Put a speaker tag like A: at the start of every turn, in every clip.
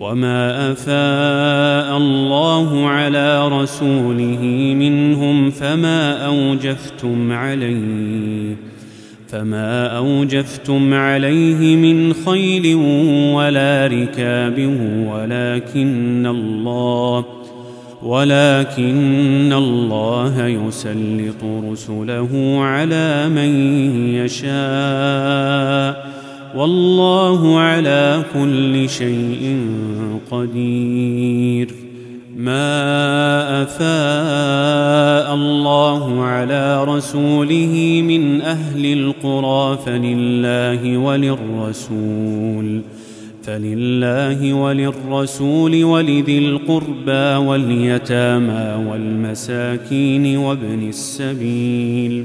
A: وما افاء الله على رسوله منهم فما اوجفتم عليه فما اوجفتم عليه من خيل ولا ركاب ولكن الله ولكن الله يسلط رسله على من يشاء والله على كل شيء قدير ما افاء الله على رسوله من اهل القرى فلله وللرسول فلله وللرسول ولذي القربى واليتامى والمساكين وابن السبيل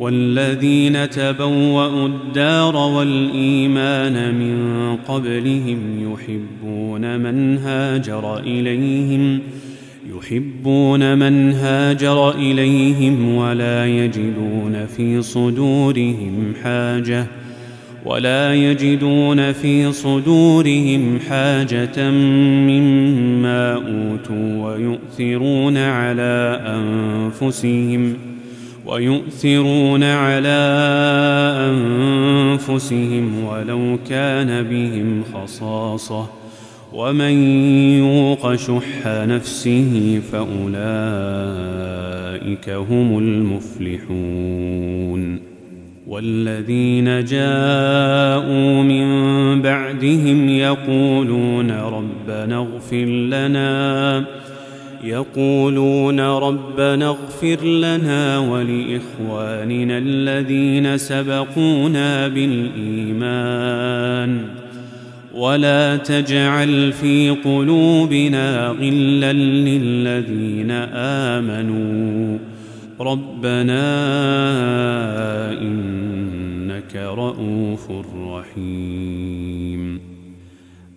A: والذين تبوأوا الدار والإيمان من قبلهم يحبون من هاجر إليهم يحبون من هاجر إليهم ولا يجدون في صدورهم حاجة ولا يجدون في صدورهم حاجة مما أوتوا ويؤثرون على أنفسهم ۖ ويؤثرون على أنفسهم ولو كان بهم خصاصة ومن يوق شح نفسه فأولئك هم المفلحون والذين جاءوا من بعدهم يقولون ربنا اغفر لنا يقولون ربنا اغفر لنا ولاخواننا الذين سبقونا بالايمان ولا تجعل في قلوبنا غلا للذين امنوا ربنا انك رءوف رحيم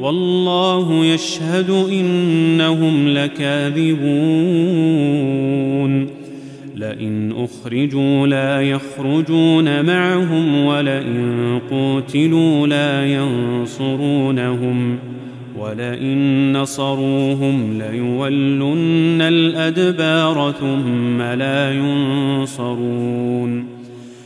A: والله يشهد إنهم لكاذبون لئن أخرجوا لا يخرجون معهم ولئن قوتلوا لا ينصرونهم ولئن نصروهم ليولن الأدبار ثم لا ينصرون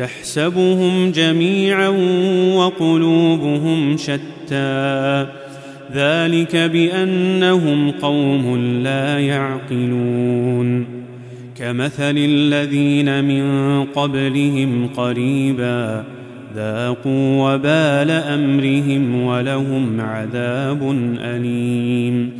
A: تحسبهم جميعا وقلوبهم شتى ذلك بانهم قوم لا يعقلون كمثل الذين من قبلهم قريبا ذاقوا وبال امرهم ولهم عذاب اليم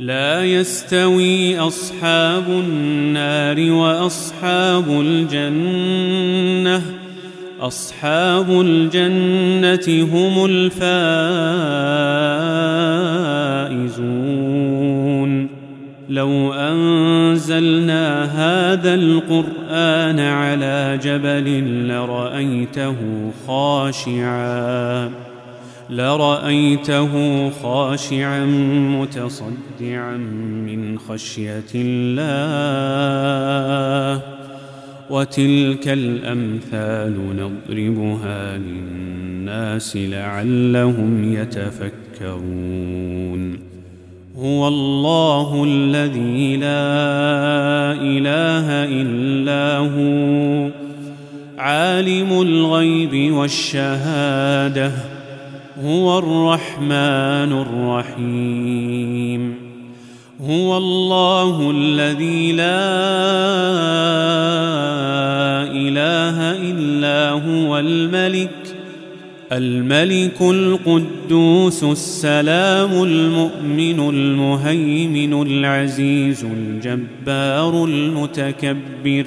A: لا يستوي أصحاب النار وأصحاب الجنة أصحاب الجنة هم الفائزون لو أنزلنا هذا القرآن على جبل لرأيته خاشعاً لرأيته خاشعا متصدعا من خشية الله وتلك الأمثال نضربها للناس لعلهم يتفكرون هو الله الذي لا إله إلا هو عالم الغيب والشهاده هو الرحمن الرحيم هو الله الذي لا إله إلا هو الملك الملك القدوس السلام المؤمن المهيمن العزيز الجبار المتكبر